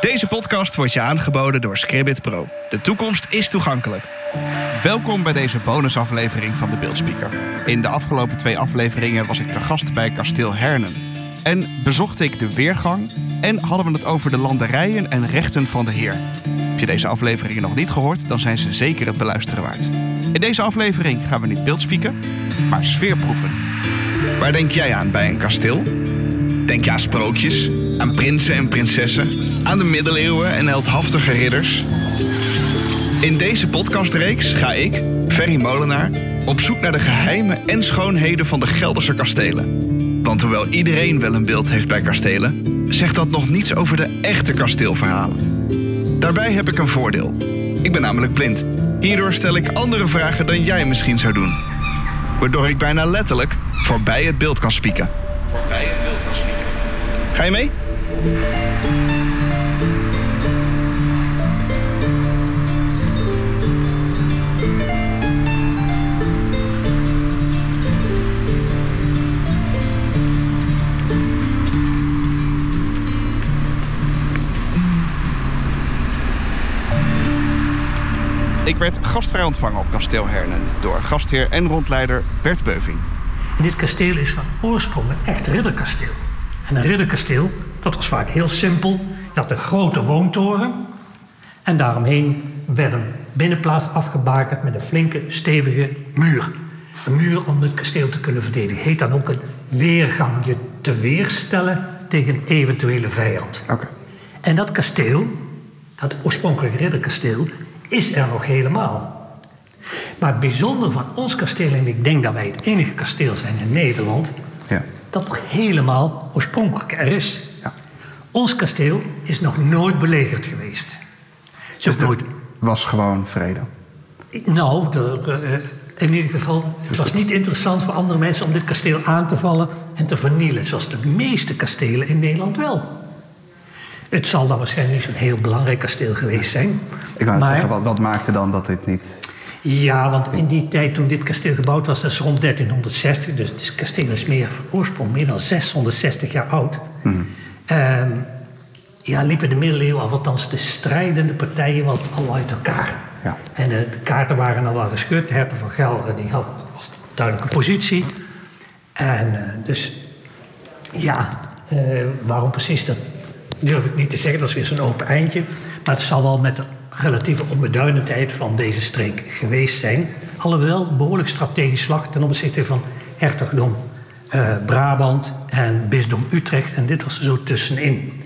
Deze podcast wordt je aangeboden door Scribbit Pro. De toekomst is toegankelijk. Welkom bij deze bonusaflevering van de Beeldspeaker. In de afgelopen twee afleveringen was ik te gast bij kasteel Hernen. En bezocht ik de weergang en hadden we het over de landerijen en rechten van de heer. Heb je deze afleveringen nog niet gehoord, dan zijn ze zeker het beluisteren waard. In deze aflevering gaan we niet beeldspieken, maar sfeerproeven. Waar denk jij aan bij een kasteel? Denk je aan sprookjes, aan prinsen en prinsessen, aan de middeleeuwen en heldhaftige ridders? In deze podcastreeks ga ik, Ferry Molenaar, op zoek naar de geheimen en schoonheden van de Gelderse kastelen. Want hoewel iedereen wel een beeld heeft bij kastelen, zegt dat nog niets over de echte kasteelverhalen. Daarbij heb ik een voordeel. Ik ben namelijk blind. Hierdoor stel ik andere vragen dan jij misschien zou doen. Waardoor ik bijna letterlijk voorbij het beeld kan spieken. Voorbij het beeld kan spieken. Ga je mee? Ik werd gastvrij ontvangen op kasteel Hernen door gastheer en rondleider Bert Beuving. Dit kasteel is van oorsprong een echt ridderkasteel. En een ridderkasteel, dat was vaak heel simpel. Je had een grote woontoren. En daaromheen werd een binnenplaats afgebakend met een flinke, stevige muur. Een muur om het kasteel te kunnen verdedigen. Heet dan ook een weergang. Je te weerstellen tegen een eventuele vijand. Oké. En dat kasteel, dat oorspronkelijke ridderkasteel, is er nog helemaal. Maar het bijzondere van ons kasteel, en ik denk dat wij het enige kasteel zijn in Nederland. Dat nog helemaal oorspronkelijk er is. Ja. Ons kasteel is nog nooit belegerd geweest. Zo Dus nooit. er was gewoon vrede. Nou, de, eh, in ieder geval, het was niet interessant voor andere mensen om dit kasteel aan te vallen en te vernielen, zoals de meeste kastelen in Nederland wel. Het zal dan waarschijnlijk niet zo'n heel belangrijk kasteel geweest zijn. Ik wou maar- zeggen, wat, wat maakte dan dat dit niet... Ja, want in die tijd toen dit kasteel gebouwd was, dat is rond 1360. Dus het kasteel is meer oorsprong meer dan 660 jaar oud. Ehm, ja, liepen de middeleeuwen, of althans de strijdende partijen, wat al uit elkaar. Ja. En eh, de kaarten waren al wel geschud. Herten van Gelre die had was een duidelijke positie. En eh, dus, ja, eh, waarom precies, dat durf ik niet te zeggen. Dat is weer zo'n open eindje. Maar het zal wel met de relatieve onbeduidendheid van deze streek geweest zijn. Alhoewel behoorlijk strategisch slag ten opzichte van hertogdom eh, Brabant en bisdom Utrecht. En dit was er zo tussenin.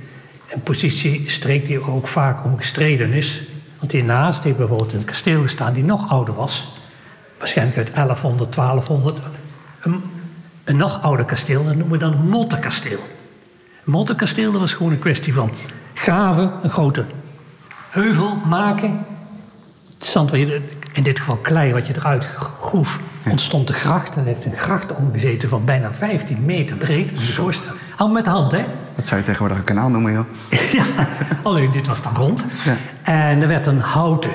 Een positiestreek die ook vaak omgestreden is. Want hiernaast heeft bijvoorbeeld een kasteel gestaan die nog ouder was. Waarschijnlijk uit 1100, 1200. Een, een nog ouder kasteel, dat noemen we dan mottenkasteel. Mottenkasteel, dat was gewoon een kwestie van graven, een grote heuvel maken. Het zand, waar je in dit geval klei, wat je eruit groef, ontstond de gracht. Er heeft een gracht omgezeten van bijna 15 meter breed. Hou met de hand, hè? Dat zou je tegenwoordig een kanaal noemen, joh. ja, alleen dit was dan rond. Ja. En er werd een houten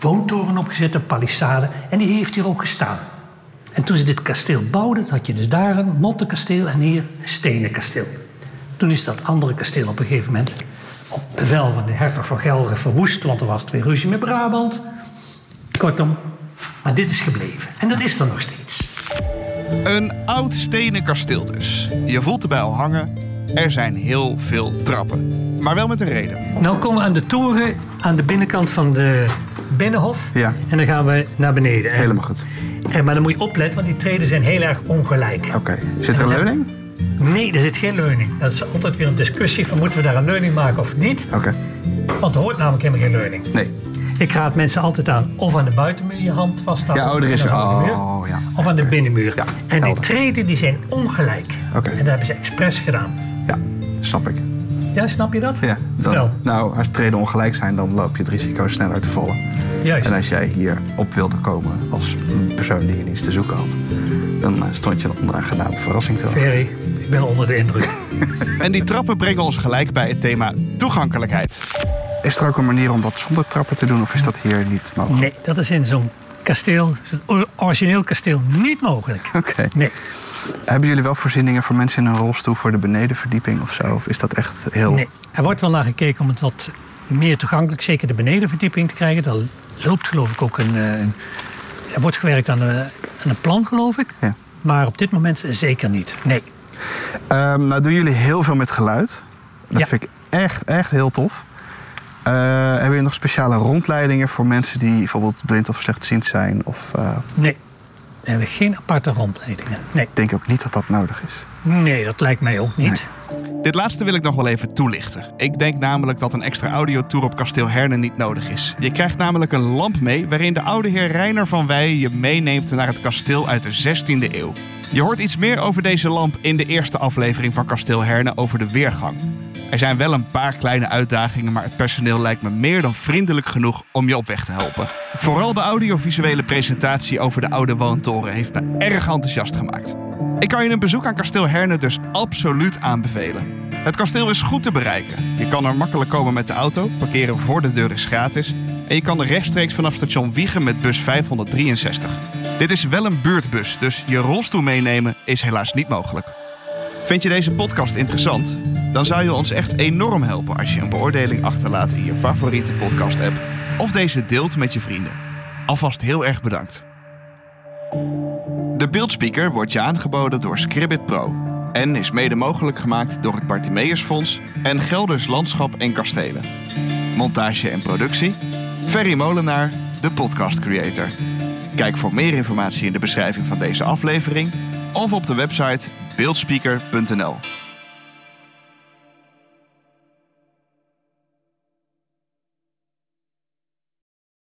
woontoren opgezet, een palissade. En die heeft hier ook gestaan. En toen ze dit kasteel bouwden, had je dus daar een mottenkasteel en hier een stenen kasteel. Toen is dat andere kasteel op een gegeven moment op bevel van de hertog van Gelre verwoest, want er was twee ruzie met Brabant. Kortom, maar dit is gebleven. En dat is er nog steeds. Een oud stenen kasteel dus. Je voelt de bijl hangen. Er zijn heel veel trappen. Maar wel met een reden. Nou komen we aan de toren aan de binnenkant van de binnenhof. Ja. En dan gaan we naar beneden. En- Helemaal goed. En, maar dan moet je opletten, want die treden zijn heel erg ongelijk. Oké. Zit er een leuning? Nee, er zit geen leuning. Dat is altijd weer een discussie van moeten we daar een leuning maken of niet. Oké. Want er hoort namelijk helemaal geen leuning. Nee. Ik raad mensen altijd aan of aan de buitenmuur je hand vasthouden. Ja, oh, er is- muur, oh, ja. Of aan de binnenmuur. Ja, en die treden die zijn ongelijk. Oké. En dat hebben ze expres gedaan. Ja, snap ik. Ja, snap je dat? Ja, dan- nou, als treden ongelijk zijn, dan loop je het risico sneller te vallen. Juist. En als jij hier op wilde komen als een persoon die je niets te zoeken had, dan eh, stond je onder een gedaan verrassing te wachten. Ferry, ik ben onder de indruk. En die trappen brengen ons gelijk bij het thema toegankelijkheid. Is er ook een manier om dat zonder trappen te doen, of is dat hier niet mogelijk? Nee, dat is in zo'n kasteel, zo'n or- origineel kasteel, niet mogelijk. Oké. Nee. Hebben jullie wel voorzieningen voor mensen in een rolstoel voor de benedenverdieping of zo? Of is dat echt heel... Nee, er wordt wel naar gekeken om het wat meer toegankelijk, zeker de benedenverdieping te krijgen. Daar loopt geloof ik ook een... eh, een- er wordt gewerkt aan een, een plan, geloof ik. Ja. Maar op dit moment zeker niet. Nee. Ehm, nou doen jullie heel veel met geluid. Dat Ja. vind ik echt, echt heel tof. Eh, hebben jullie nog speciale rondleidingen voor mensen die bijvoorbeeld blind of slechtziend zijn? Of eh, Nee. We hebben geen aparte rondleidingen. Nee. ik denk ook niet dat dat nodig is. Nee, dat lijkt mij ook niet. Dit laatste wil ik nog wel even toelichten. Ik denk namelijk dat een extra audiotour op kasteel Herne niet nodig is. Je krijgt namelijk een lamp mee waarin de oude heer Reiner van Weijen je meeneemt naar het kasteel uit de 16e eeuw. Je hoort iets meer over deze lamp in de eerste aflevering van kasteel Herne over de weergang. Er zijn wel een paar kleine uitdagingen, maar het personeel lijkt me meer dan vriendelijk genoeg om je op weg te helpen. Vooral de audiovisuele presentatie over de oude woontoren heeft me erg enthousiast gemaakt. Ik kan je een bezoek aan kasteel Herne dus absoluut aanbevelen. Het kasteel is goed te bereiken. Je kan er makkelijk komen met de auto, parkeren voor de deur is gratis... en je kan rechtstreeks vanaf station Wiegen met bus 563. Dit is wel een buurtbus, dus je rolstoel meenemen is helaas niet mogelijk. Vind je deze podcast interessant? Dan zou je ons echt enorm helpen als je een beoordeling achterlaat in je favoriete podcast-app... of deze deelt met je vrienden. Alvast heel erg bedankt. De beeldspeaker wordt je aangeboden door Scribbit Pro en is mede mogelijk gemaakt door het Bartimeusfonds en Gelders Landschap en Kastelen. Montage en productie Ferry Molenaar, de podcast creator. Kijk voor meer informatie in de beschrijving van deze aflevering of op de website beeldspeaker.nl.